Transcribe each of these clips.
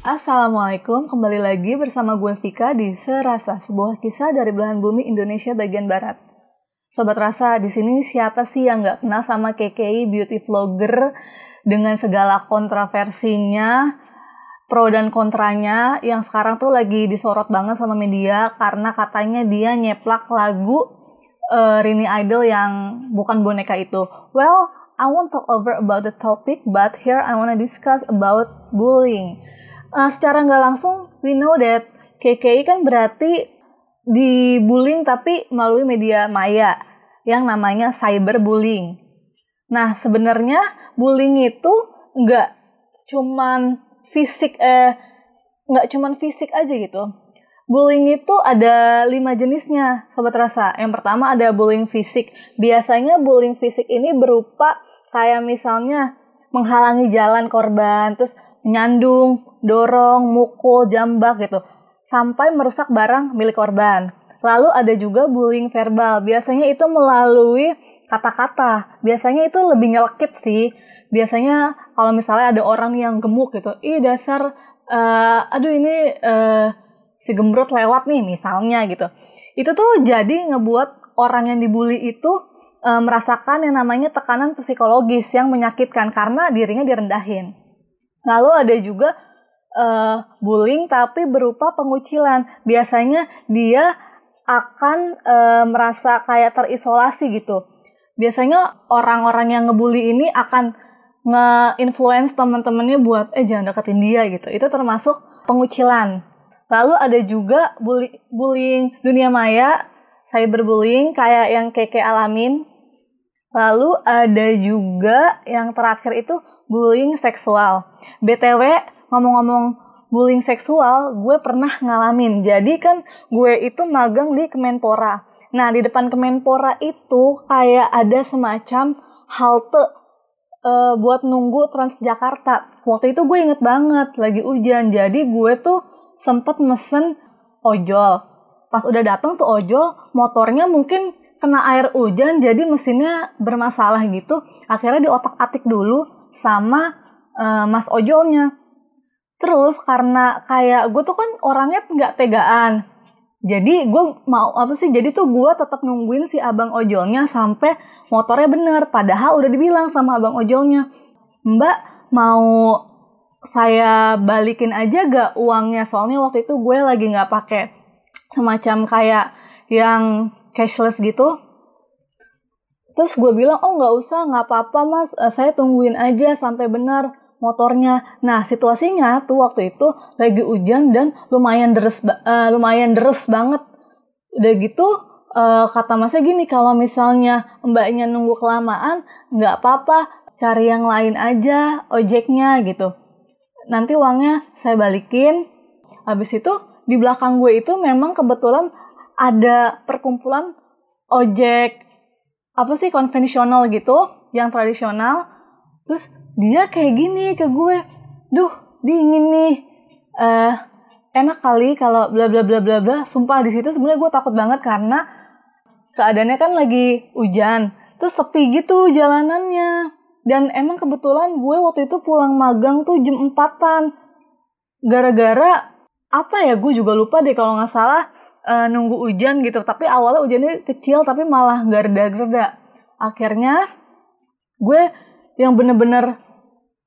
Assalamualaikum, kembali lagi bersama gue Vika di Serasa, sebuah kisah dari belahan bumi Indonesia bagian barat. Sobat Rasa, di sini siapa sih yang nggak kenal sama KKI beauty vlogger dengan segala kontroversinya, pro dan kontranya, yang sekarang tuh lagi disorot banget sama media karena katanya dia nyeplak lagu eh, Rini Idol yang bukan boneka itu. Well, I won't talk over about the topic, but here I wanna discuss about bullying. Uh, secara nggak langsung, we know that KKI kan berarti dibullying tapi melalui media maya yang namanya cyberbullying. Nah, sebenarnya bullying itu nggak cuman fisik, eh, nggak cuman fisik aja gitu. Bullying itu ada lima jenisnya, sobat rasa. Yang pertama ada bullying fisik. Biasanya bullying fisik ini berupa kayak misalnya menghalangi jalan korban, terus nyandung, dorong, mukul, jambak gitu, sampai merusak barang milik korban. Lalu ada juga bullying verbal. Biasanya itu melalui kata-kata. Biasanya itu lebih nyelekit sih. Biasanya kalau misalnya ada orang yang gemuk gitu, ih dasar, eh, aduh ini eh, si gembrot lewat nih misalnya gitu. Itu tuh jadi ngebuat orang yang dibully itu eh, merasakan yang namanya tekanan psikologis yang menyakitkan karena dirinya direndahin. Lalu ada juga eh, bullying tapi berupa pengucilan. Biasanya dia akan eh, merasa kayak terisolasi gitu. Biasanya orang-orang yang ngebully ini akan nge-influence teman-temannya buat eh jangan deketin dia gitu. Itu termasuk pengucilan. Lalu ada juga bully, bullying dunia maya, cyberbullying kayak yang keke alamin. Lalu ada juga yang terakhir itu bullying seksual. BTW ngomong-ngomong bullying seksual, gue pernah ngalamin. Jadi kan gue itu magang di Kemenpora. Nah, di depan Kemenpora itu kayak ada semacam halte eh, buat nunggu Transjakarta. Waktu itu gue inget banget, lagi hujan. Jadi gue tuh sempet mesen ojol. Pas udah datang tuh ojol, motornya mungkin kena air hujan, jadi mesinnya bermasalah gitu. Akhirnya diotak-atik dulu sama eh, mas ojolnya. Terus karena kayak gue tuh kan orangnya nggak tegaan. Jadi gue mau apa sih? Jadi tuh gue tetap nungguin si abang ojolnya sampai motornya bener. Padahal udah dibilang sama abang ojolnya, Mbak mau saya balikin aja gak uangnya? Soalnya waktu itu gue lagi nggak pakai semacam kayak yang cashless gitu. Terus gue bilang, oh nggak usah, nggak apa-apa mas, Eh, saya tungguin aja sampai benar motornya. Nah situasinya tuh waktu itu lagi hujan dan lumayan deres, eh, lumayan deres banget. Udah gitu eh, kata masnya gini, kalau misalnya mbaknya nunggu kelamaan, nggak apa-apa, cari yang lain aja ojeknya gitu. Nanti uangnya saya balikin. Habis itu di belakang gue itu memang kebetulan ada perkumpulan ojek apa sih konvensional gitu, yang tradisional. Terus dia kayak gini ke gue, duh dingin nih, eh enak kali kalau bla bla bla bla bla. Sumpah di situ sebenarnya gue takut banget karena keadaannya kan lagi hujan, terus sepi gitu jalanannya. Dan emang kebetulan gue waktu itu pulang magang tuh jam 4-an. Gara-gara apa ya gue juga lupa deh kalau nggak salah eh, nunggu hujan gitu. Tapi awalnya hujannya kecil tapi malah nggak reda-reda. Akhirnya gue yang bener-bener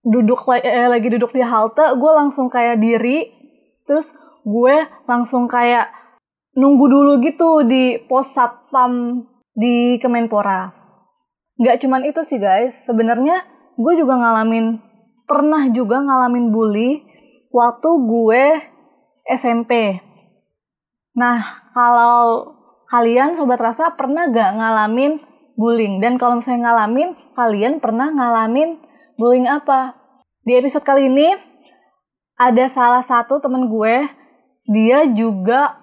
duduk eh, lagi duduk di halte gue langsung kayak diri. Terus gue langsung kayak nunggu dulu gitu di pos satpam di Kemenpora nggak cuman itu sih guys sebenarnya gue juga ngalamin pernah juga ngalamin bully waktu gue SMP Nah, kalau kalian sobat rasa pernah gak ngalamin bullying? Dan kalau misalnya ngalamin, kalian pernah ngalamin bullying apa? Di episode kali ini ada salah satu temen gue, dia juga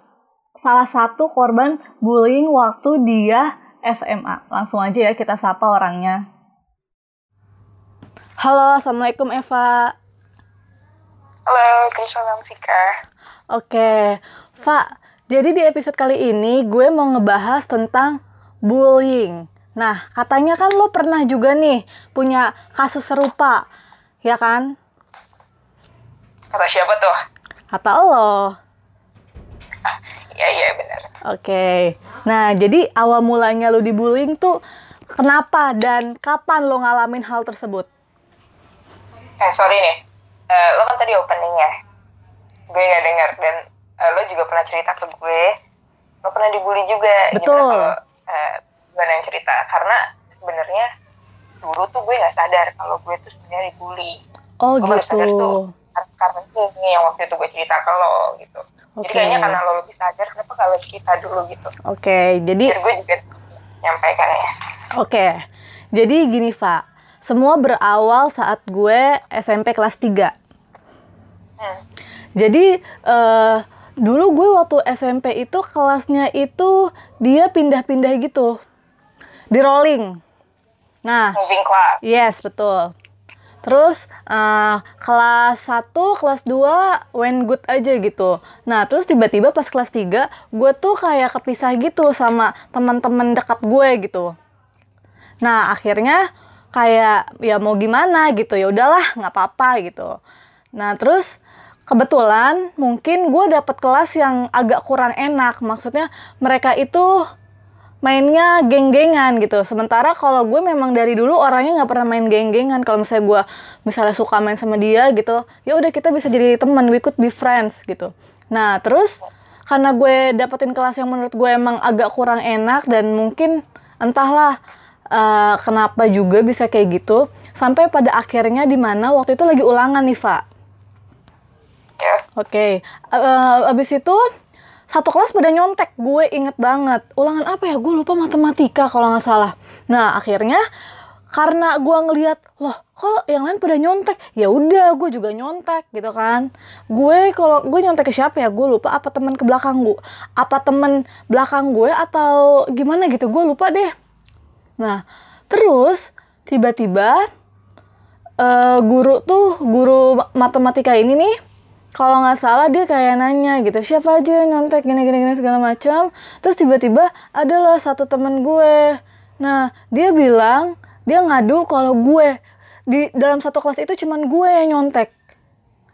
salah satu korban bullying waktu dia SMA. Langsung aja ya kita sapa orangnya. Halo, Assalamualaikum Eva. Halo, Waalaikumsalam Vika. Oke, Fa. Jadi di episode kali ini gue mau ngebahas tentang bullying. Nah, katanya kan lo pernah juga nih punya kasus serupa, ya kan? Kata siapa tuh? Kata lo. Iya, iya benar. Oke. Nah, jadi awal mulanya lo dibullying tuh kenapa dan kapan lo ngalamin hal tersebut? Eh, sorry nih. Eh, lo kan tadi opening ya. Gue nggak dengar dan eh, lo juga pernah cerita ke gue. Lo pernah dibully juga. Betul. Kalau eh, gue yang cerita? Karena sebenarnya dulu tuh gue nggak sadar kalau gue tuh sebenarnya dibully. Oh gue baru sadar tuh gitu. kar- karena ini yang waktu itu gue cerita ke lo gitu. Jadi Oke. kayaknya karena lo lebih sadar, kenapa kalau cerita dulu gitu? Oke, jadi Biar gue juga nyampaikan ya. Oke, jadi gini Fa, semua berawal saat gue SMP kelas 3. Hmm. Jadi eh, dulu gue waktu SMP itu kelasnya itu dia pindah-pindah gitu, di rolling. Nah, Moving class. yes betul. Terus eh, kelas 1, kelas 2 went good aja gitu. Nah, terus tiba-tiba pas kelas 3, gue tuh kayak kepisah gitu sama teman-teman dekat gue gitu. Nah, akhirnya kayak ya mau gimana gitu. Ya udahlah, nggak apa-apa gitu. Nah, terus kebetulan mungkin gue dapet kelas yang agak kurang enak. Maksudnya mereka itu mainnya geng-gengan gitu. Sementara kalau gue memang dari dulu orangnya nggak pernah main geng-gengan. Kalau misalnya gue misalnya suka main sama dia gitu, ya udah kita bisa jadi teman, we could be friends gitu. Nah terus karena gue dapetin kelas yang menurut gue emang agak kurang enak dan mungkin entahlah eh, kenapa juga bisa kayak gitu. Sampai pada akhirnya di mana waktu itu lagi ulangan nih, Fa. Ya. Oke, Eh, abis itu satu kelas pada nyontek, gue inget banget. Ulangan apa ya? Gue lupa matematika kalau nggak salah. Nah akhirnya karena gue ngelihat, loh kok yang lain pada nyontek? Ya udah, gue juga nyontek gitu kan. Gue kalau gue nyontek ke siapa ya? Gue lupa. Apa teman ke belakang gue? Apa teman belakang gue atau gimana gitu? Gue lupa deh. Nah terus tiba-tiba eh, guru tuh guru ma- matematika ini nih kalau nggak salah dia kayak nanya gitu siapa aja yang nyontek gini gini gini segala macam terus tiba-tiba adalah satu temen gue. Nah dia bilang dia ngadu kalau gue di dalam satu kelas itu cuman gue yang nyontek.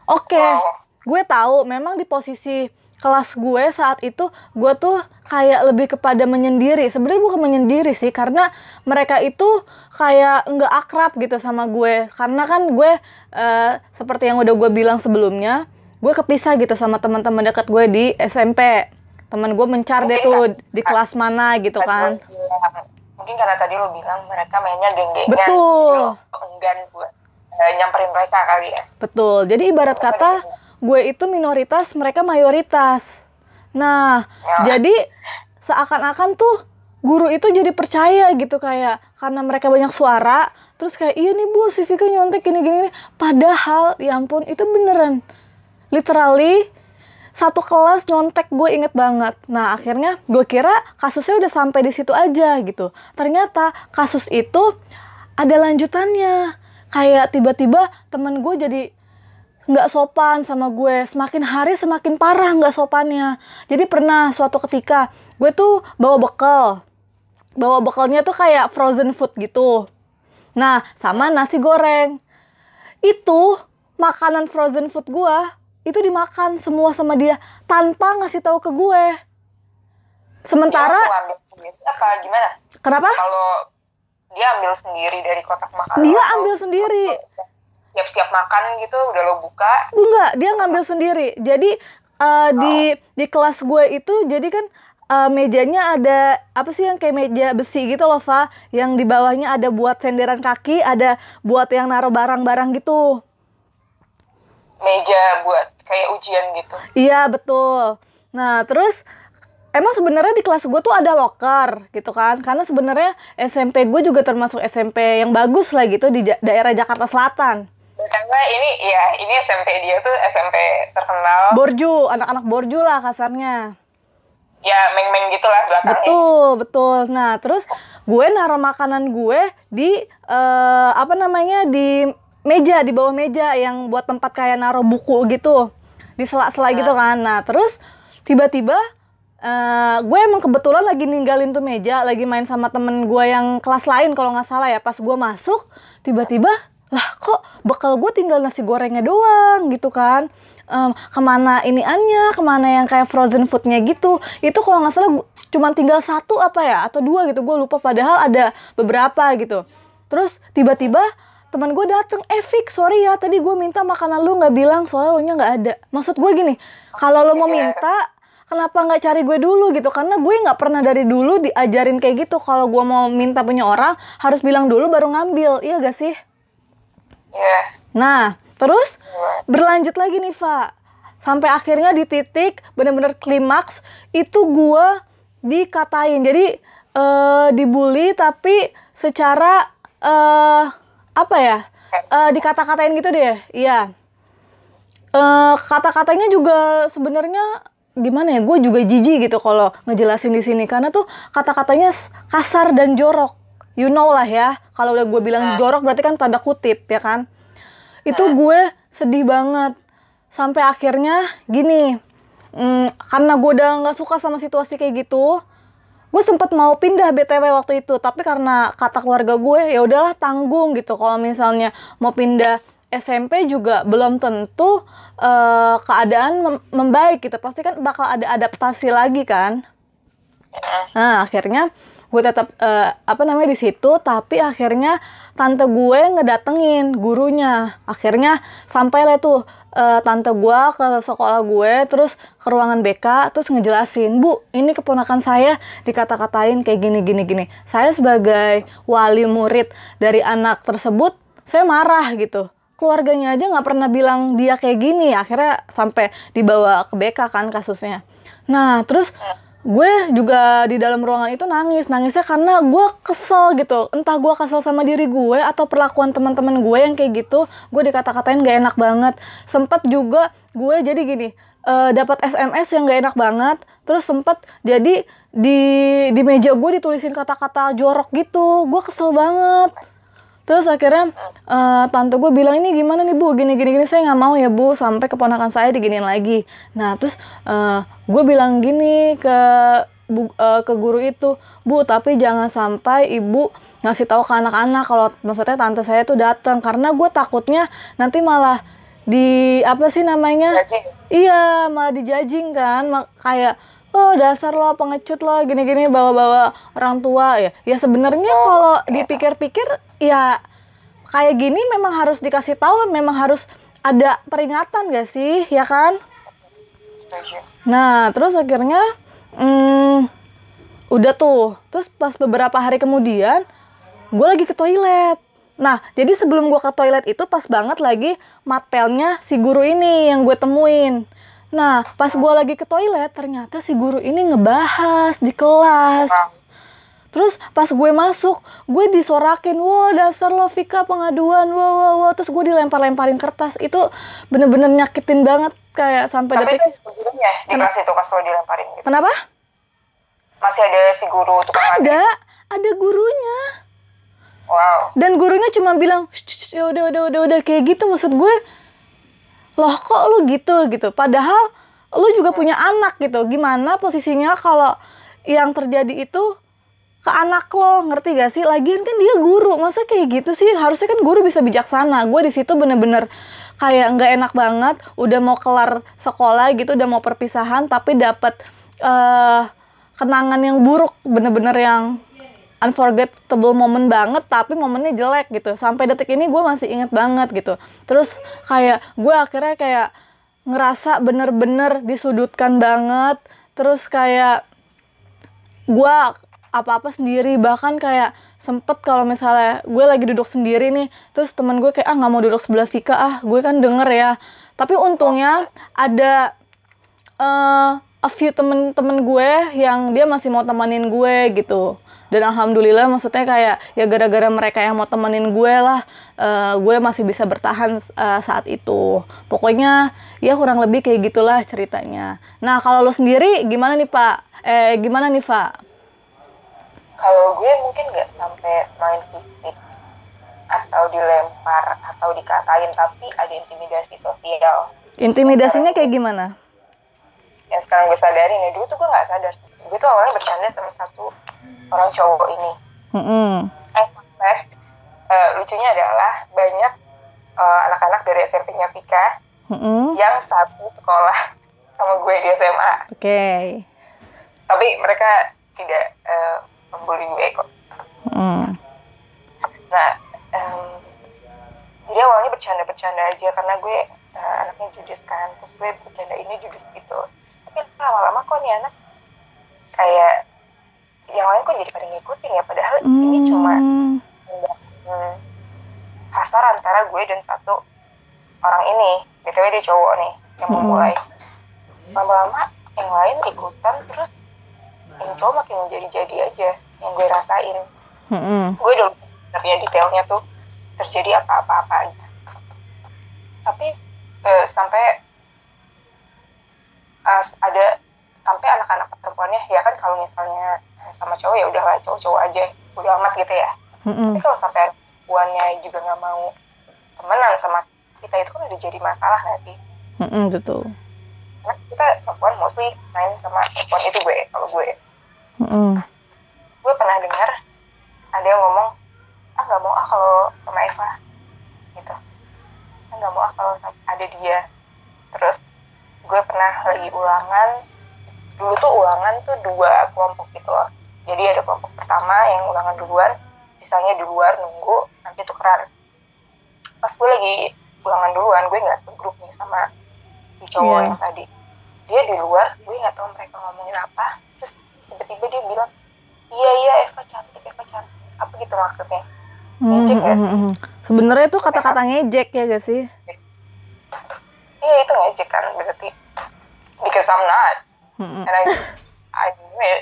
Oke Wow. gue tahu memang di posisi kelas gue saat itu gue tuh kayak lebih kepada menyendiri. Sebenarnya bukan menyendiri sih karena mereka itu kayak nggak akrab gitu sama gue. Karena kan gue eh, seperti yang udah gue bilang sebelumnya gue kepisah gitu sama teman-teman dekat gue di SMP teman gue mencar deh tuh kan- di kelas mana gitu kan mungkin karena tadi lo bilang mereka mainnya geng-gengan Betul. enggan buat eh, nyamperin mereka kali ya Betul. Jadi ibarat kata gue itu minoritas, mereka mayoritas. Nah, Ya. jadi seakan-akan tuh guru itu jadi percaya gitu kayak karena mereka banyak suara, terus kayak iya nih Bu, si Vika nyontek gini. gini." Padahal ya ampun itu beneran. Literally satu kelas nyontek gue inget banget. Nah akhirnya gue kira kasusnya udah sampai di situ aja gitu. Ternyata kasus itu ada lanjutannya. Kayak tiba-tiba temen gue jadi nggak sopan sama gue. Semakin hari semakin parah nggak sopannya. Jadi pernah suatu ketika gue tuh bawa bekal. Bawa bekalnya tuh kayak frozen food gitu. Nah sama nasi goreng. Itu makanan frozen food gue itu dimakan semua sama dia tanpa ngasih tahu ke gue. Sementara dia langsung ambil sendiri apa gimana kenapa? kalau dia ambil sendiri dari kotak makanan Dia ambil sendiri. siap-siap makan gitu udah lo buka Enggak, dia ngambil sendiri. Jadi eh, di di kelas gue itu jadi kan eh, mejanya ada apa sih yang kayak meja besi gitu loh, Fa, yang di bawahnya ada buat senderan kaki, ada buat yang naruh barang-barang gitu. meja buat kayak ujian gitu Iya, betul. Nah, terus emang sebenarnya di kelas gue tuh ada locker gitu kan. Karena sebenarnya SMP gue juga termasuk SMP yang bagus lah gitu di ja- daerah Jakarta Selatan. karena ini ya ini SMP dia tuh SMP terkenal Borju, anak-anak borju lah kasarnya. ya meng-meng gitulah belakangnya Betul, betul. Nah, terus gue naruh makanan gue di eh, apa namanya di meja di bawah meja yang buat tempat kayak naruh buku gitu di sela-sela gitu kan. Nah, terus tiba-tiba eh, gue emang kebetulan lagi ninggalin tuh meja, lagi main sama temen gue yang kelas lain kalau nggak salah ya. Pas gue masuk, tiba-tiba lah kok bekal gue tinggal nasi gorengnya doang gitu kan. Em, ke mana ini annya, ke mana yang kayak frozen foodnya gitu. Itu kalau nggak salah cuman tinggal satu apa ya atau dua gitu. Gue lupa padahal ada beberapa gitu. Terus tiba-tiba teman gue dateng, eh sorry ya tadi gue minta makanan. Lu nggak bilang soalnya lu nya nggak ada. Maksud gue gini, kalau lo mau minta kenapa nggak cari gue dulu gitu? Karena gue nggak pernah dari dulu diajarin kayak gitu. Kalau gue mau minta punya orang harus bilang dulu baru ngambil. Iya gak sih? Iya. nah terus Iya. berlanjut lagi nih Fa. Sampai akhirnya di titik bener-bener klimaks itu gue dikatain. Jadi eh, dibully tapi secara eh apa ya? Eh, dikata-katain gitu deh. Iya. Eh kata-katanya juga sebenarnya gimana ya? Gue juga jijik gitu kalau ngejelasin di sini. Karena tuh kata-katanya kasar dan jorok. You know lah ya. Kalau udah gue bilang jorok berarti kan tanda kutip ya kan? Itu gue sedih banget. Sampai akhirnya gini. Mm, karena gue udah nggak suka sama situasi kayak gitu gue sempet mau pindah btw waktu itu tapi karena kata keluarga gue ya udahlah tanggung gitu. Kalau misalnya mau pindah SMP juga belum tentu eh, keadaan mem- membaik gitu. Pasti kan bakal ada adaptasi lagi kan? Nah, akhirnya gue tetap eh, apa namanya di situ, tapi akhirnya tante gue ngedatengin gurunya. Akhirnya sampai lah tuh eh, tante gue ke sekolah gue, terus ke ruangan BK, terus ngejelasin, Bu, ini keponakan saya dikata-katain kayak gini, gini, gini. Saya sebagai wali murid dari anak tersebut, saya marah gitu. Keluarganya aja nggak pernah bilang dia kayak gini. Akhirnya sampai dibawa ke BK kan kasusnya. Nah, terus gue juga di dalam ruangan itu nangis nangisnya karena gue kesel gitu. Entah gue kesel sama diri gue atau perlakuan teman-teman gue yang kayak gitu gue dikata-katain gak enak banget. Sempet juga gue jadi gini eh, dapat SMS yang gak enak banget terus sempet jadi di di meja gue ditulisin kata-kata jorok gitu. Gue kesel banget Terus akhirnya eh, tante gue bilang ini gimana nih bu, gini gini gini. Saya nggak mau ya bu sampai keponakan saya diginiin lagi. Nah terus eh, gue bilang gini ke bu, eh, ke guru itu, bu tapi jangan sampai ibu ngasih tahu ke anak-anak kalau maksudnya tante saya tuh datang. Karena gue takutnya nanti malah di apa sih namanya? Jadi, Iya, malah dijajing kan, kayak oh dasar lo pengecut lo gini-gini bawa-bawa orang tua ya. Ya sebenarnya kalau dipikir-pikir ya kayak gini memang harus dikasih tahu, memang harus ada peringatan gak sih, ya kan? Nah, terus akhirnya hmm, udah tuh. Terus pas beberapa hari kemudian, gue lagi ke toilet. Nah, jadi sebelum gue ke toilet itu pas banget lagi mapelnya si guru ini yang gue temuin. Nah, pas gue lagi ke toilet, ternyata si guru ini ngebahas di kelas. Terus pas gue masuk, gue disorakin, wah dasar lo Vika pengaduan, wah wah wah. Terus gue dilempar-lemparin kertas, itu bener-bener nyakitin banget kayak sampai tapi detik. itu si gurunya di kelas itu pas lo dilemparin gitu. Kenapa? Masih ada si guru tukang. Ada, ada gurunya. Wow. Dan gurunya cuma bilang, "Shh, shh, ya udah udah udah udah kayak gitu maksud gue. Loh kok lu gitu gitu. Padahal lu juga punya anak gitu. Gimana posisinya kalau yang terjadi itu ke anak lo? Ngerti gak sih? Lagian kan dia guru. Masa kayak gitu sih? Harusnya kan guru bisa bijaksana. Gue di situ bener-bener kayak nggak enak banget. Udah mau kelar sekolah gitu udah mau perpisahan tapi dapat eh kenangan yang buruk bener-bener yang unforgettable moment banget tapi momennya jelek gitu. Sampai detik ini gue masih inget banget gitu. Terus kayak gue akhirnya kayak ngerasa bener-bener disudutkan banget. Terus kayak gue apa-apa sendiri. Bahkan kayak sempet kalau misalnya gue lagi duduk sendiri nih terus teman gue kayak ah nggak mau duduk sebelah Vika ah. Gue kan denger ya. Tapi untungnya ada eh a few temen-temen gue yang dia masih mau temenin gue gitu. Dan alhamdulillah maksudnya kayak ya gara-gara mereka yang mau temenin gue lah eh, gue masih bisa bertahan eh, saat itu. Pokoknya ya kurang lebih kayak gitulah ceritanya. Nah kalau lo sendiri gimana nih pak? Eh gimana nih pak? Kalau gue mungkin nggak sampai main fisik atau dilempar atau dikatain tapi ada intimidasi sosial. intimidasinya kayak gimana yang sekarang gue sadarin ya dulu tuh gue nggak sadar gue tuh awalnya bercanda sama satu orang cowok ini Mm-mm. eh Mas, eh, lucunya adalah banyak eh, anak-anak dari SMP-nya Vika Mm-mm. yang satu sekolah sama gue di SMA Oke. tapi mereka tidak eh, membuli gue kok Mm. nah em, jadi awalnya bercanda-bercanda aja karena gue eh, anaknya judis kan terus gue bercanda ini judis gitu tapi lama-lama kok nih anak kayak yang lain kok jadi pada ngikutin ya padahal ini cuma Mm. hmm, kasar antara gue dan satu orang ini btw dia cowok nih yang Mm-mm. memulai lama-lama yang lain ikutan terus yang cowok makin menjadi-jadi aja yang gue rasain Mm-mm. gue udah sebenarnya detailnya tuh terjadi apa-apa-apa aja tapi eh, sampai eh, ada sampai anak-anak perempuannya ya kan kalau misalnya sama cowok ya udahlah cowok-cowok aja udah amat gitu ya Mm-mm. tapi kalau sampai perempuannya juga nggak mau temenan sama kita itu kan udah jadi masalah nggak sih Mm-mm, betul. karena kita perempuan mostly main sama perempuan itu gue kalau gue Mm-mm. gue pernah dengar ada yang ngomong ah nggak mau ah kalau sama Eva gitu ah nggak mau ah kalau ada dia terus gue pernah lagi ulangan dulu tuh ulangan tuh dua kelompok gitu loh jadi ada kelompok pertama yang ulangan duluan misalnya di luar nunggu nanti tukeran pas gue lagi ulangan duluan gue nggak segrup nih sama si cowok Iya. yang tadi dia di luar gue nggak tahu mereka ngomongin apa terus tiba-tiba dia bilang iya iya Eva cantik Eva cantik apa gitu maksudnya Ngejek ya? Mm-mm. Sebenarnya itu kata-kata ngejek ya gak sih? Iya itu ngejek kan berarti because I'm not. And I I knew it.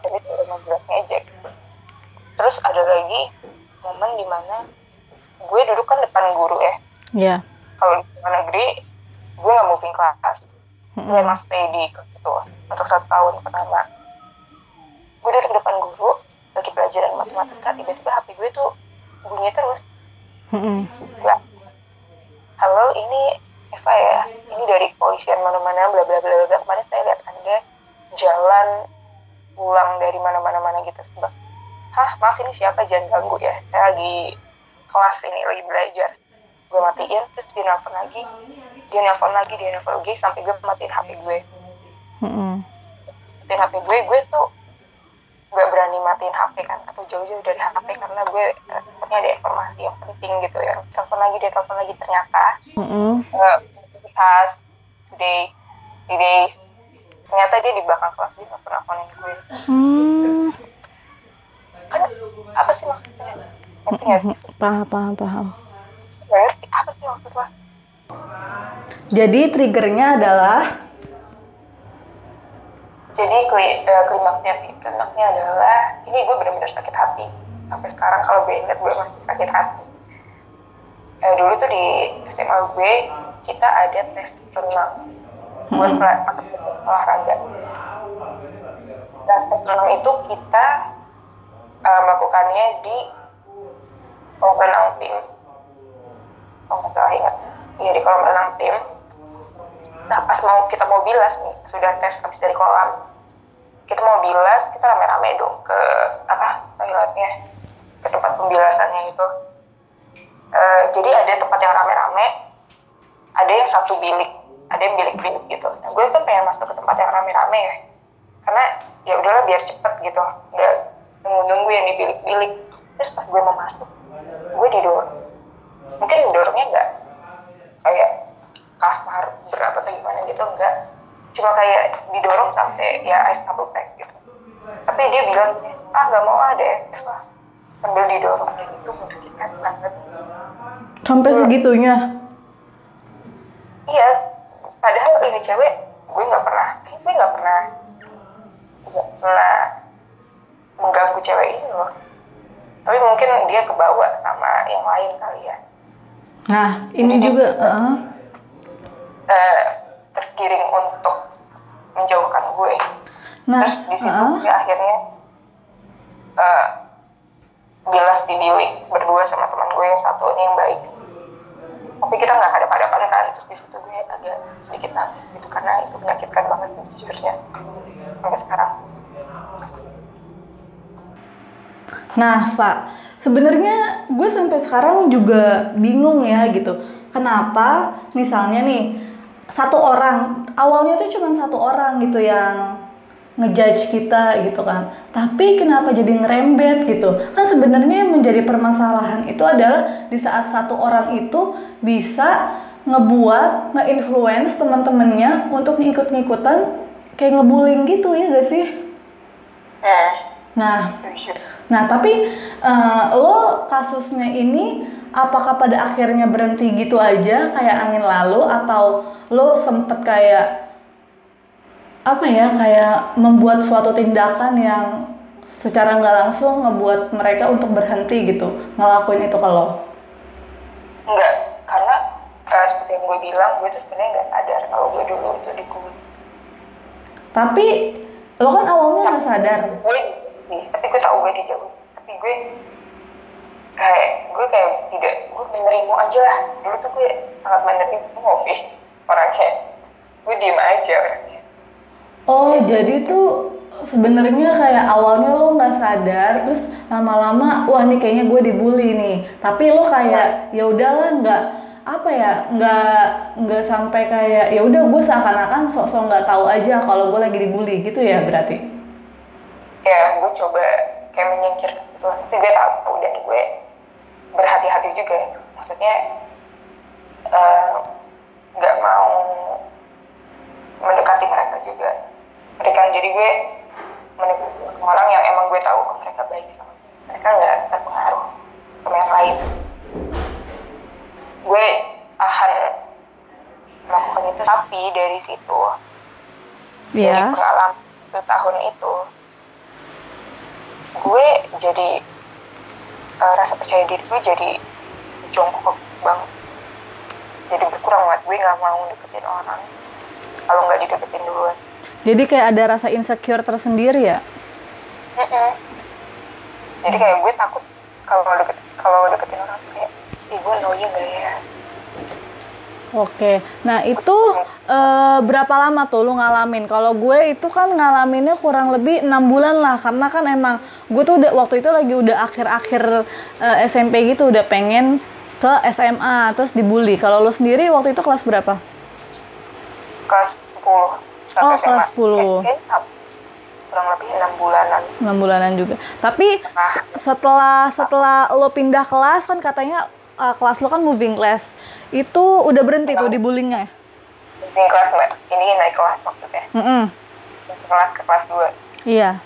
Jadi itu udah jelas ngejek terus ada lagi momen di mana gue duduk kan depan guru ya. Iya. kalau di sekolah negeri gue nggak moving kelas gue Mm-mm. emang stay di kelas itu untuk satu tahun pertama. Gue duduk depan guru lagi pelajaran matematika tiba-tiba HP gue tuh bunyi terus. Mm-mm. ya halo ini Eva ya ini dari kepolisian mana-mana bla bla bla bla. Kemarin saya lihat anda jalan pulang dari mana-mana mana gitu. Sebab, hah maaf ini siapa? Jangan ganggu ya saya lagi kelas ini lagi belajar. Gue matiin terus dia nelfon lagi. Dia nelfon lagi dia nelfon lagi sampai gue matiin HP gue. Mm-mm. matiin HP gue gue tuh gak berani matiin HP kan atau jauh-jauh dari HP karena gue eh, sepertinya ada informasi yang penting gitu ya. Telepon lagi dia telepon lagi ternyata. Uh, has today today. Ternyata dia di belakang kelas dia nggak pernah teleponin gue. Hmm. kan apa sih maksudnya? Ngerti nggak sih? Paham, paham, paham. Nggak ngerti apa sih maksud lo? Jadi triggernya adalah jadi kli, eh, klimaksnya sih klimaksnya adalah ini gue benar-benar sakit hati. Sampai sekarang kalau gue ingat gue masih sakit hati. Eh, dulu tuh di SMA gue kita ada tes renang buat aktivitas olahraga. Dan tes renang itu kita eh, melakukannya di kolam renang tim. Kalau nggak salah ingat. Iya di kolam renang tim. Nah pas mau kita mau bilas nih sudah tes habis dari kolam kita mau bilas kita rame-rame dong ke apa toiletnya. Ke tempat pembilasannya itu. Eh, jadi ada tempat yang rame-rame ada yang satu bilik ada yang bilik-bilik gitu. Nah, gue kan pengen masuk ke tempat yang rame-rame ya. Karena ya udahlah biar cepet gitu. Nggak nunggu-nunggu yang di bilik-bilik terus pas gue mau masuk gue didorong mungkin didorongnya nggak kayak kasar berat atau gimana gitu enggak cuma kayak didorong sampai ya ice double pack gitu. Tapi dia bilang ah nggak mau ada Eva sambil didorong kayak gitu menyakitkan banget. Sampai segitunya. iya padahal ini cewek gue nggak pernah gue nggak pernah nggak pernah mengganggu cewek ini loh. Tapi mungkin dia kebawa sama yang lain kali ya. Nah, ini juga uh, Eh, tergiring untuk menjauhkan gue. Nah, terus di situ uh, gue akhirnya eh bilas di bilik berdua sama teman gue yang satu ini yang baik. Tapi kita nggak ada hadapan kan terus di situ gue agak sedikit nangis gitu karena itu menyakitkan banget jujurnya. Sampai sekarang. Nah, Pak, sebenarnya gue sampai sekarang juga bingung ya gitu. Kenapa? Misalnya nih satu orang awalnya tuh cuma satu orang gitu yang ngejudge kita gitu kan. Tapi kenapa jadi ngerembet gitu? Kan sebenarnya yang menjadi permasalahan itu adalah di saat satu orang itu bisa ngebuat nge-influence teman-temannya untuk ngikut-ngikutan kayak ngebullying gitu ya gak sih? hmm Nah, jujur Nah, tapi eh, lo kasusnya ini apakah pada akhirnya berhenti gitu aja kayak angin lalu atau lo sempet kayak apa ya kayak membuat suatu tindakan yang secara nggak langsung ngebuat mereka untuk berhenti gitu ngelakuin itu lo? enggak karena eh, seperti yang gue bilang gue tuh sebenarnya nggak sadar kalau gue dulu itu dikubur Tapi lo kan awalnya nggak sadar. gue sih tapi gue tahu gue dijauh tapi gue kayak gue kayak tidak gue menerima aja lah dulu tuh gue sangat menerima sih orangnya gue diem aja orangnya Oh, jadi tuh sebenarnya kayak awalnya lo nggak sadar, terus lama-lama, wah nih kayaknya gue dibully nih. Tapi lo kayak ya udahlah nggak apa ya nggak nggak sampai kayak ya udah gue seakan-akan sok-sok nggak tahu aja kalau gue lagi dibully gitu ya berarti. ya gue coba kayak menyingkir. Gitu tapi gue tahu dan gue berhati-hati juga. Maksudnya eh, nggak mau mendekati mereka juga. Mereka jadi gue mendekati orang yang emang gue tahu mereka baik sama mereka nggak terpengaruh sama yang lain. Gue akan melakukan itu tapi dari situ dari Iya. pengalaman satu tahun itu gue jadi eh, rasa percaya diri gue jadi jongkok banget jadi berkurang banget gue nggak mau deketin orang kalau nggak dideketin duluan Jadi kayak ada rasa insecure tersendiri ya. Mm-mm. jadi kayak gue takut kalau deket kalau deketin orang kayak ih gue gak ya Oke, nah itu eh, berapa lama tuh lu ngalamin? Kalau gue itu kan ngalaminnya kurang lebih enam bulan lah, karena kan emang gue tuh udah waktu itu lagi udah akhir-akhir eh, SMP gitu, udah pengen ke SMA, terus dibully. Kalau lu sendiri waktu itu kelas berapa? kelas 10 Oh, sampai kelas SMA. 10. SD, kurang lebih enam bulanan enam bulanan juga. Tapi se- setelah setelah lo pindah kelas kan katanya eh, kelas lo kan moving class, itu udah berhenti tuh dibullyingnya. ya? ini kelas mbak ini naik kelas maksudnya Mm-mm. kelas ke kelas 2 Iya,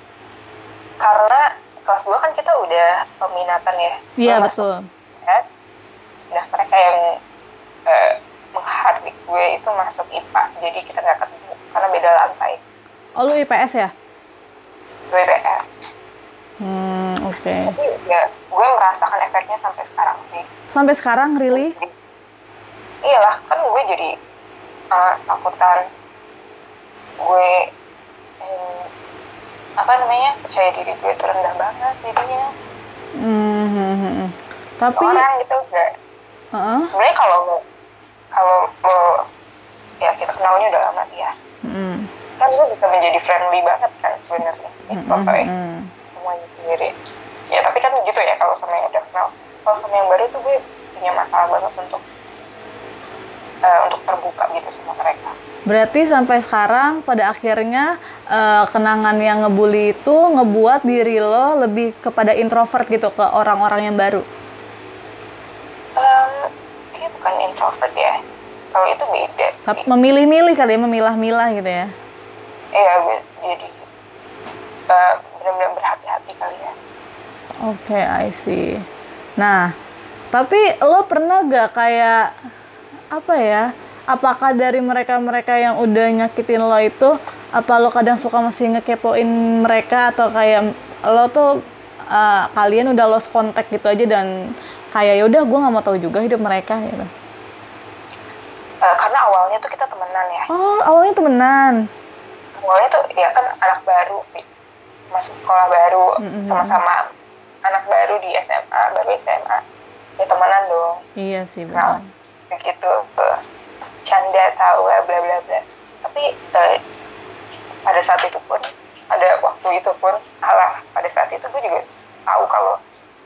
karena kelas 2 kan kita udah peminatan ya iya betul. IPS. nah mereka yang eh, menghardik gue itu masuk IPA jadi kita nggak ketemu karena beda lantai Oh lu IPS ya? gue IPS Hmm, oke. tapi ya gue merasakan efeknya sampai sekarang sih Sampai sekarang really? Iyalah kan gue jadi uh, takutan gue em, apa namanya percaya diri gue itu rendah banget jadinya. Hmm, hmm, hmm, hmm. Tapi, orang gitu enggak Heeh. sebenarnya kalau mau kalau mau ya kita kenalnya udah lama ya Hmm, kan gue bisa menjadi friendly banget kan sebenarnya. Hmm, ya hmm. semuanya sendiri. Ya tapi kan gitu ya kalau sama yang udah kenal. Kalau sama yang baru tuh gue punya masalah banget untuk eh, untuk terbuka gitu sama mereka Berarti sampai sekarang pada akhirnya eh, kenangan yang ngebully itu ngebuat diri lo lebih kepada introvert gitu ke orang-orang yang baru. Em, dia bukan introvert ya kalau itu beda memilih-milih kali ya, memilah-milah gitu ya. iya jadi eh, benar-benar berhati-hati kali ya Oke, I see. Nah, tapi lo pernah gak kayak apa ya? Apakah dari mereka-mereka yang udah nyakitin lo itu, apa lo kadang suka masih ngekepoin mereka atau kayak lo tuh uh, kalian udah lost contact gitu aja dan kayak yaudah gue nggak mau tahu juga hidup mereka gitu. Eh, karena awalnya tuh kita temenan ya Oh, awalnya temenan. awalnya tuh ya kan anak baru masuk sekolah baru Mm-mm. sama-sama anak baru di SMA baru SMA ya temenan dong Iya sih, Nah, benar. begitu tuh canda tawa bla bla bla. Tapi eh, pada saat itu pun ada waktu itu pun alah pada saat itu gue juga tahu kalau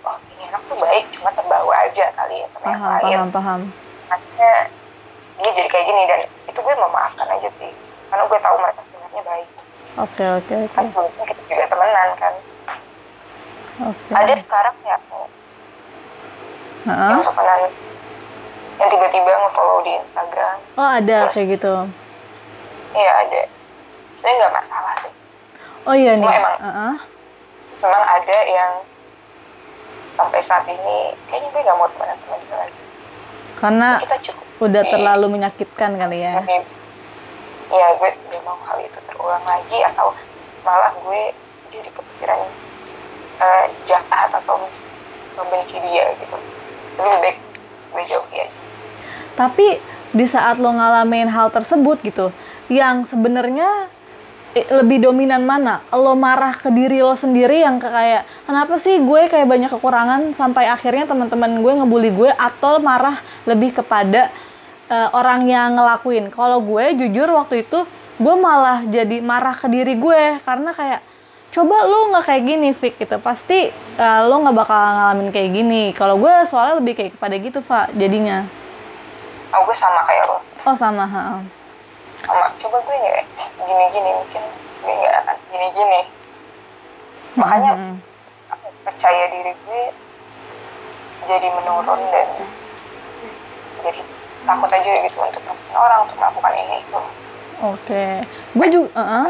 oh ini anak tuh baik cuma terbawa aja kali ya sama yang paham lain. paham paham. Akhirnya dia jadi kayak gini dan itu gue memaafkan aja sih karena gue tahu mereka sebenarnya baik. Oke oke oke. Kan sebelumnya kita juga temenan kan. Oke. Ada sekarang ya Heeh. yang temenan yang tiba-tiba nge-follow di Instagram. Oh ada kayak gitu? Iya ada. Saya nggak masalah sih. Oh iya nih. Cuma emang- Heeh. memang ada yang sampai saat ini kayaknya gue nggak mau temenan sama dia lagi. Karena kita cukup udah Oke. terlalu menyakitkan kali ya. Tapi, ya gue gak mau hal itu terulang lagi atau malah gue jadi kepikiran eh, jahat atau membenci dia gitu. Lebih baik gue jauhi aja Tapi di saat lo ngalamin hal tersebut gitu, yang sebenarnya eh, lebih dominan mana? Lo marah ke diri lo sendiri yang kayak kenapa sih gue kayak banyak kekurangan sampai akhirnya teman-teman gue ngebully gue atau marah lebih kepada eh, orang yang ngelakuin. Kalau gue jujur waktu itu gue malah jadi marah ke diri gue karena kayak coba lu nggak kayak gini Fik gitu pasti eh, lo nggak bakal ngalamin kayak gini kalau gue soalnya lebih kayak kepada gitu Pak jadinya oh gue sama kayak lo Oh sama, ha. sama coba gue nggak gini-gini mungkin gue nggak akan gini-gini makanya Mhm. apa, percaya diri gue jadi menurun dan jadi takut aja gitu untuk orang untuk melakukan ini itu Oke, gue juga. uh-uh.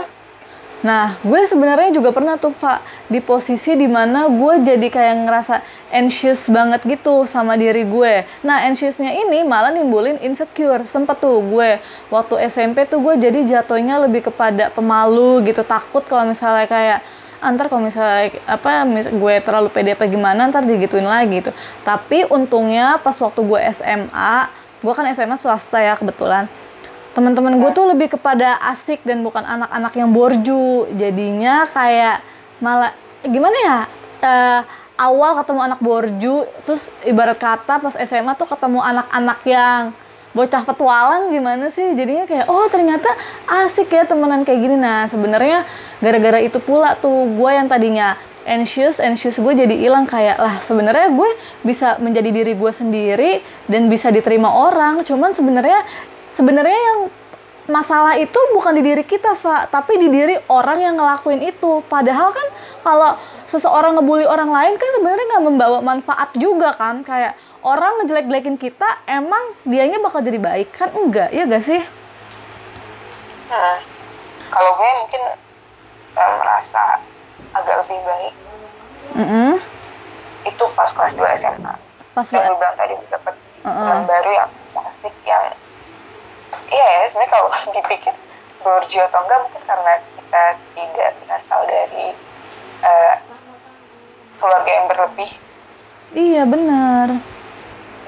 Nah, gue sebenarnya juga pernah tuh, Pak, di posisi di mana gue jadi kayak ngerasa anxious banget gitu sama diri gue. Nah, anxiousnya ini malah nimbulin insecure. Sempet tuh gue waktu SMP tuh gue jadi jatuhnya lebih kepada pemalu gitu, takut kalau misalnya kayak antar kalau misalnya apa mis- gue terlalu pede apa gimana ntar digituin lagi gitu. Tapi untungnya pas waktu gue SMA, gue kan SMA swasta ya kebetulan teman-teman gue tuh lebih kepada asik dan bukan anak-anak yang borju. Jadinya kayak malah gimana ya? Eh, awal ketemu anak borju terus ibarat kata pas SMA tuh ketemu anak-anak yang bocah petualang gimana sih? Jadinya kayak oh ternyata asik ya temenan kayak gini. Nah sebenarnya gara-gara itu pula tuh gue yang tadinya anxious anxious gue jadi hilang kayak lah sebenarnya gue bisa menjadi diri gue sendiri dan bisa diterima orang. Cuman sebenarnya sebenarnya yang masalah itu bukan di diri kita, Fa, tapi di diri orang yang ngelakuin itu. Padahal kan kalau seseorang ngebully orang lain kan sebenarnya nggak membawa manfaat juga kan. Kayak orang ngejelek-jelekin kita, emang dianya bakal jadi baik kan? Enggak, ya gak sih? Hmm. Kalau gue mungkin eh, merasa agak lebih baik Mm-mm. itu pas kelas 2 SMA. Pas Yang gue bilang tadi dapet Heeh. teman baru yang iya ya sebenarnya kalau dipikir borju atau enggak mungkin karena kita tidak berasal dari eh, keluarga yang berlebih iya benar,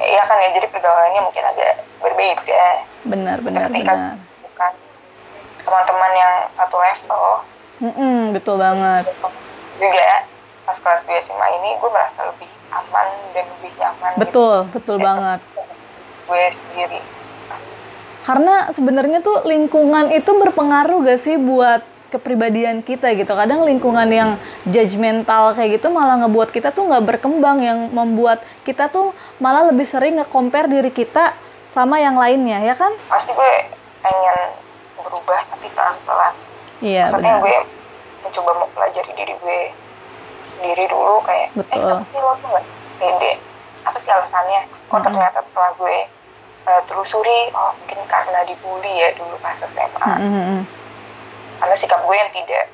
Iya kan ya jadi pergaulannya mungkin agak berbeda benar, benar, ketika benar. bukan teman-teman yang satu level Mm-mm, betul banget. juga pas kelas 2 SMA ini gue merasa lebih aman dan lebih nyaman gitu. Betul, betul banget. gue sendiri Karena sebenarnya tuh lingkungan itu berpengaruh gak sih buat kepribadian kita gitu. Kadang lingkungan yang judgmental kayak gitu malah ngebuat kita tuh nggak berkembang yang membuat kita tuh malah lebih sering nge-compare diri kita sama yang lainnya ya kan? pasti gue pengen berubah tapi pelan-pelan Iya maksudnya benar. gue mencoba mempelajari diri gue sendiri dulu kayak Betul. eh sih lo tuh gak pede apa sih alasannya oh Mm-mm. ternyata setelah gue telusuri oh mungkin karena dibully ya dulu pas SMA Mm-mm. karena sikap gue yang tidak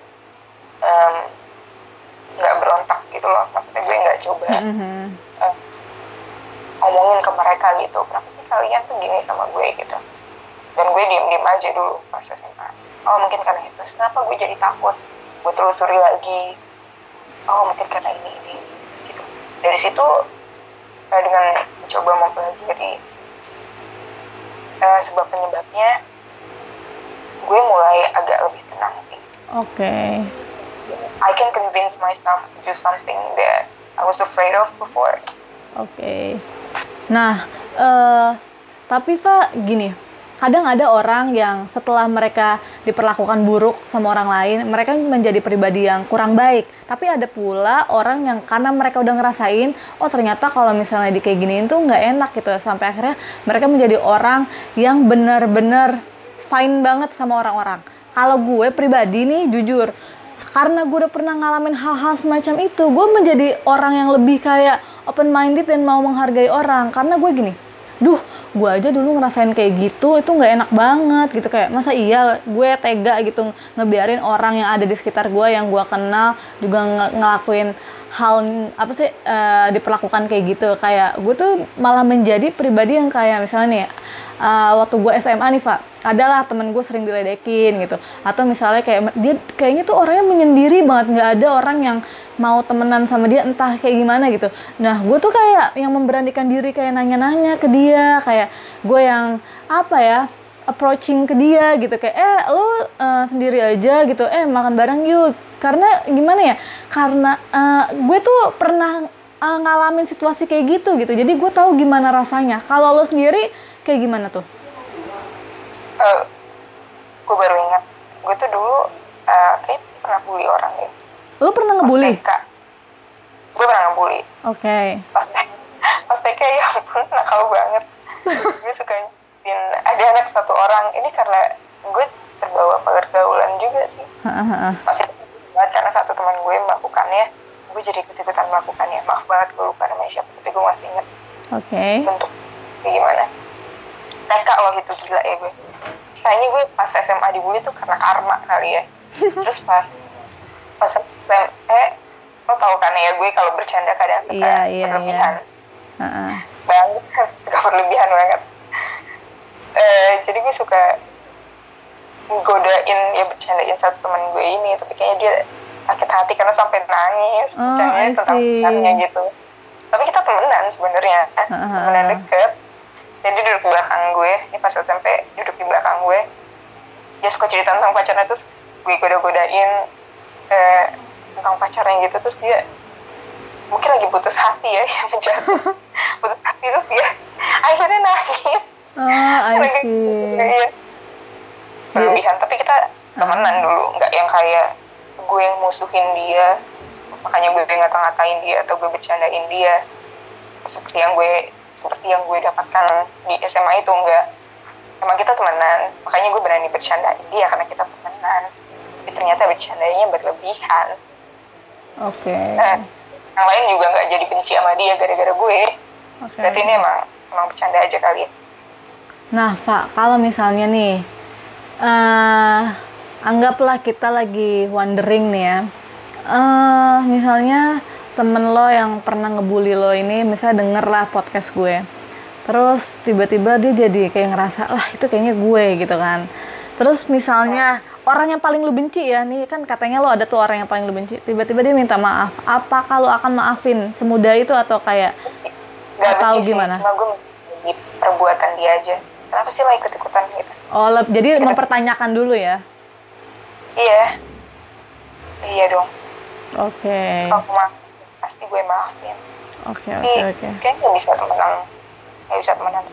nggak berontak gitu loh. Maksudnya gue nggak coba Mm-mm. eh, ngomongin ke mereka gitu. Kenapa sih kalian tuh gini sama gue gitu. Dan gue diem diem aja dulu pas SMA oh mungkin karena itu. Kenapa gue jadi takut? Gue telusuri lagi. Oh mungkin karena ini ini gitu. Dari situ eh, dengan mencoba mempelajari eh, sebab penyebabnya gue mulai agak lebih tenang sih Oke. I can convince myself to do something that I was afraid of before Oke. Nah, eh tapi Pak gini, kadang ada orang yang setelah mereka diperlakukan buruk sama orang lain, mereka menjadi pribadi yang kurang baik. Tapi ada pula orang yang karena mereka udah ngerasain, oh ternyata kalau misalnya di kayak giniin tuh nggak enak gitu. Sampai akhirnya mereka menjadi orang yang benar-benar fine banget sama orang-orang. Kalau gue pribadi nih jujur, karena gue udah pernah ngalamin hal-hal semacam itu, gue menjadi orang yang lebih kayak open minded dan mau menghargai orang. Karena gue gini, duh gue aja dulu ngerasain kayak gitu itu nggak enak banget gitu. Kayak masa iya gue tega gitu ngebiarin orang yang ada di sekitar gue yang gue kenal juga nge- ngelakuin hal apa sih eh, diperlakukan kayak gitu. Kayak gue tuh malah menjadi pribadi yang kayak misalnya nih eh, waktu gue SMA nih Pak adalah temen gue sering diledekin gitu. Atau misalnya kayak dia kayaknya tuh orangnya menyendiri banget. Nggak ada orang yang mau temenan sama dia entah kayak gimana gitu. Nah gue tuh kayak yang memberanikan diri kayak nanya-nanya ke dia. Kayak gue yang apa ya approaching ke dia gitu. Kayak eh lo eh, sendiri aja gitu. Eh makan bareng yuk. Karena gimana ya? Karena eh, gue tuh pernah eh, ngalamin situasi kayak gitu gitu. Jadi gue tahu gimana rasanya. Kalau lo sendiri kayak gimana tuh? Eh, gue baru ingat. Gue tuh dulu eh, kayak pernah bully orang deh. Lo pernah ngebully? Gue pernah ngebully. Oke. Pas pas TK ya ampun nakal banget. Gue suka nyuapin ada anak satu orang. Ini karena gue terbawa pergaulan juga sih. Banget karena satu teman gue melakukannya gue jadi ikut-ikutan melakukannya maaf banget gue lupa namanya siapa tapi gue masih inget oke. Bentuk kayak gimana? TK waktu itu gila ya gue. Kayaknya gue pas SMA dibully tuh karena karma kali ya. Terus pas pas SMA eh lo tau kan ya gue kalau bercanda kadang suka Iya, iya, berlebihan. Heeh. banget suka berlebihan banget eh jadi gue suka godain ya bercandain satu teman gue ini tapi kayaknya dia sakit hati karena sampai nangis Oh, bercandanya tentang pacarnya gitu. Tapi kita temenan sebenarnya Uh-huh. temenan deket. Jadi duduk di belakang gue ini pas SMP duduk di belakang gue dia suka cerita tentang pacarnya terus gue goda-godain eh, tentang pacarnya gitu terus dia mungkin lagi putus hati ya yang putus hati terus dia akhirnya nangis oh I see. Berlebihan tapi kita temenan dulu. Nggak yang kayak gue yang musuhin dia. Makanya gue ngata-ngatain dia atau gue bercandain dia. Seperti yang gue seperti yang gue dapatkan di SMA itu enggak emang kita temenan. Makanya gue berani bercandain dia karena kita temenan. Tapi ternyata bercandanya berlebihan. Oke. Nah yang lain juga nggak jadi benci sama dia gara-gara gue. Oke. Berarti ini emang emang bercanda aja kali. ya Nah, Pak, kalau misalnya nih, eh anggaplah kita lagi wondering nih ya, eh misalnya temen lo yang pernah ngebully lo ini, misalnya denger lah podcast gue, terus tiba-tiba dia jadi kayak ngerasa, lah itu kayaknya gue gitu kan. Terus misalnya orang yang paling lu benci ya, nih kan katanya lo ada tuh orang yang paling lu benci, tiba-tiba dia minta maaf, apa kalau akan maafin? Semudah itu atau kayak Gak Atau sih, gimana? cuma gue perbuatan dia aja kenapa sih lah ikut-ikutan gitu oh le- jadi mempertanyakan dulu ya? iya iya dong Oke. kalau aku pasti gue maafin Oke oke oke. kayaknya nggak bisa temenan nggak bisa temenan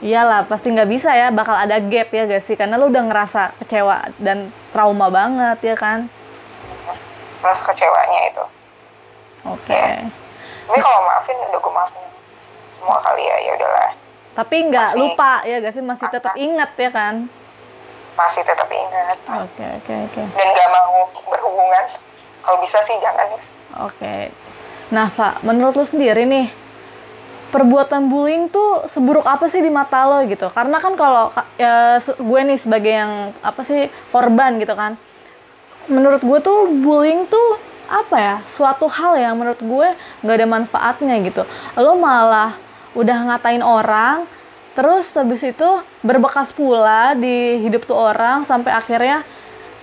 Iyalah pasti nggak bisa ya, bakal ada gap ya gak sih? Karena lu udah ngerasa kecewa dan trauma banget ya kan? rasa kecewanya itu Oke. Iya. tapi kalau maafin udah gue maafin semua kali ya ya udahlah Tapi nggak Masih- lupa ya gak sih? Masih tetap ingat ya kan? masih tetap ingat Oke oke oke. dan nggak mau berhubungan kalau bisa sih jangan ya Oke. Nah, Pak, menurut lu sendiri nih, perbuatan bullying tuh seburuk apa sih di mata lo gitu? Karena kan kalau ya, gue nih sebagai yang apa sih korban gitu kan, menurut gue tuh bullying tuh apa ya? Suatu hal yang menurut gue nggak ada manfaatnya gitu. Lo malah udah ngatain orang, terus habis itu berbekas pula di hidup tuh orang sampai akhirnya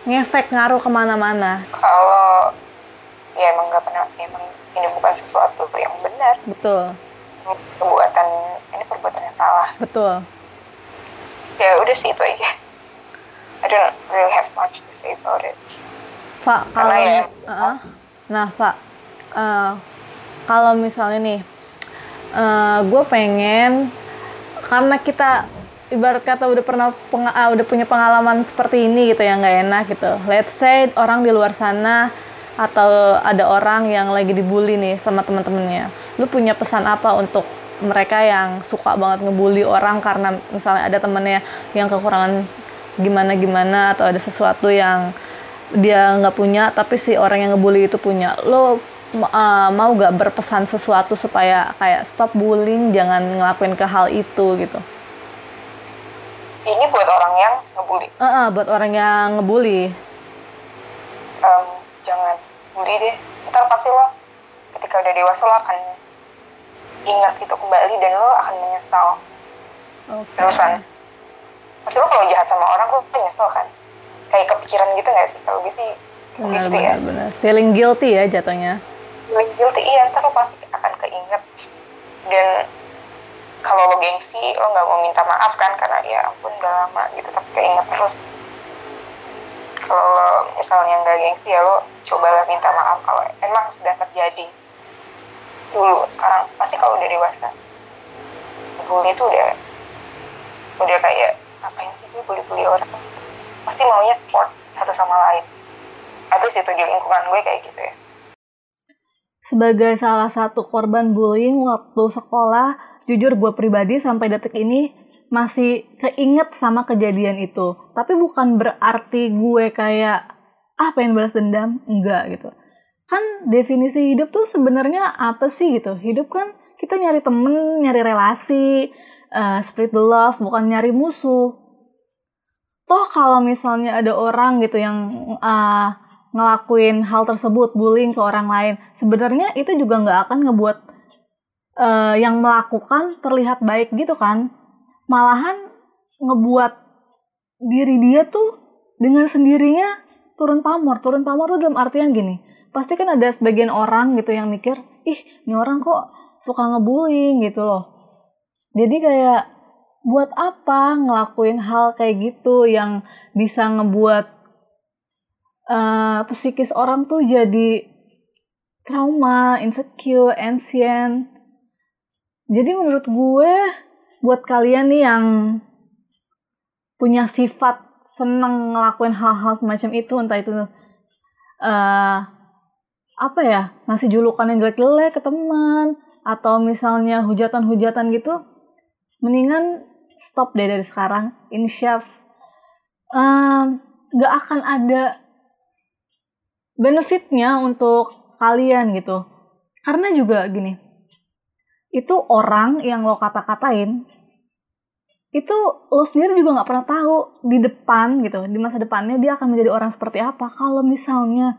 ngefek ngaruh ke mana-mana. kalau ya emang nggak pernah emang ini bukan sesuatu yang benar Betul, perbuatan ini perbuatan yang salah betul. ya udah sih itu aja I don't really have much to say about it Pak, kalau ya- Heeh. nah, Pak, eh, kalau misalnya nih, gue pengen karena kita ibarat kata udah pernah penga- ah, udah punya pengalaman seperti ini gitu yang nggak enak gitu. Let's say orang di luar sana atau ada orang yang lagi dibully nih sama teman-temannya. Lu punya pesan apa untuk mereka yang suka banget ngebully orang karena misalnya ada temennya yang kekurangan gimana gimana atau ada sesuatu yang dia nggak punya tapi si orang yang ngebully itu punya lo uh, mau gak berpesan sesuatu supaya kayak stop bullying jangan ngelakuin ke hal itu gitu. Ini buat orang yang ngebully? Eh, eh, buat orang yang ngebully. Em, jangan bully deh. Ntar pasti lo ketika udah dewasa lo akan ingat itu kembali dan lo akan menyesal. Oke. Terusan. Pasti lo kalau jahat sama orang lo nyesel kan? Kayak kepikiran gitu nggak sih? Kalau gitu sih benar gitu ya. benar. Feeling guilty ya jatuhnya guilty iya ntar lo pasti akan keinget. Dan kalau lo gengsi lo nggak mau minta maaf kan karena ya ampun udah lama gitu tapi keinget terus. Kalau misalnya nggak gengsi ya lo cobalah minta maaf kalau emang sudah terjadi. Dulu sekarang pasti kalau udah dewasa bully itu udah udah kayak ngapain sih gue bully-bully orang? Pasti maunya support satu sama lain. At least itu di lingkungan gue kayak gitu ya sebagai salah satu korban bullying waktu sekolah jujur gue pribadi sampai detik ini masih keinget sama kejadian itu. Tapi bukan berarti gue kayak ah pengen balas dendam. Enggak gitu. Kan definisi hidup tuh sebenarnya apa sih gitu? Hidup kan kita nyari temen nyari relasi uh, spirit the love bukan nyari musuh. Toh kalau misalnya ada orang gitu yang uh, ngelakuin hal tersebut bullying ke orang lain. Sebenarnya itu juga nggak akan ngebuat uh, yang melakukan terlihat baik gitu kan. Malahan ngebuat diri dia tuh dengan sendirinya turun pamor. Turun pamor tuh dalam artian gini pasti kan ada sebagian orang gitu yang mikir ih ini orang kok suka ngebullying gitu loh. Jadi kayak buat apa ngelakuin hal kayak gitu yang bisa ngebuat uh, psikis orang tuh jadi trauma, insecure, ancient. Jadi menurut gue buat kalian nih yang punya sifat seneng ngelakuin hal-hal semacam itu entah itu uh, apa ya ngasih julukan yang jelek-jelek ke teman atau misalnya hujatan-hujatan gitu mendingan stop deh dari sekarang insyaf um, gak akan ada benefitnya untuk kalian gitu karena juga gini itu orang yang lo kata-katain itu lo sendiri juga nggak pernah tahu di depan gitu di masa depannya dia akan menjadi orang seperti apa kalau misalnya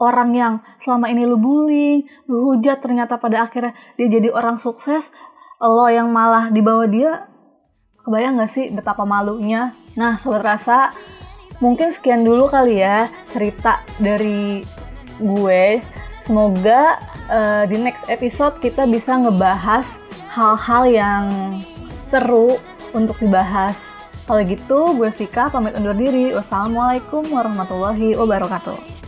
orang yang selama ini lu bullying, lu hujat ternyata pada akhirnya dia jadi orang sukses, lo yang malah di bawah dia, kebayang gak sih betapa malunya? Nah, Sobat Rasa, mungkin sekian dulu kali ya cerita dari gue. Semoga uh, di next episode kita bisa ngebahas hal-hal yang seru untuk dibahas. Kalau gitu, gue Vika pamit undur diri. Wassalamualaikum warahmatullahi wabarakatuh.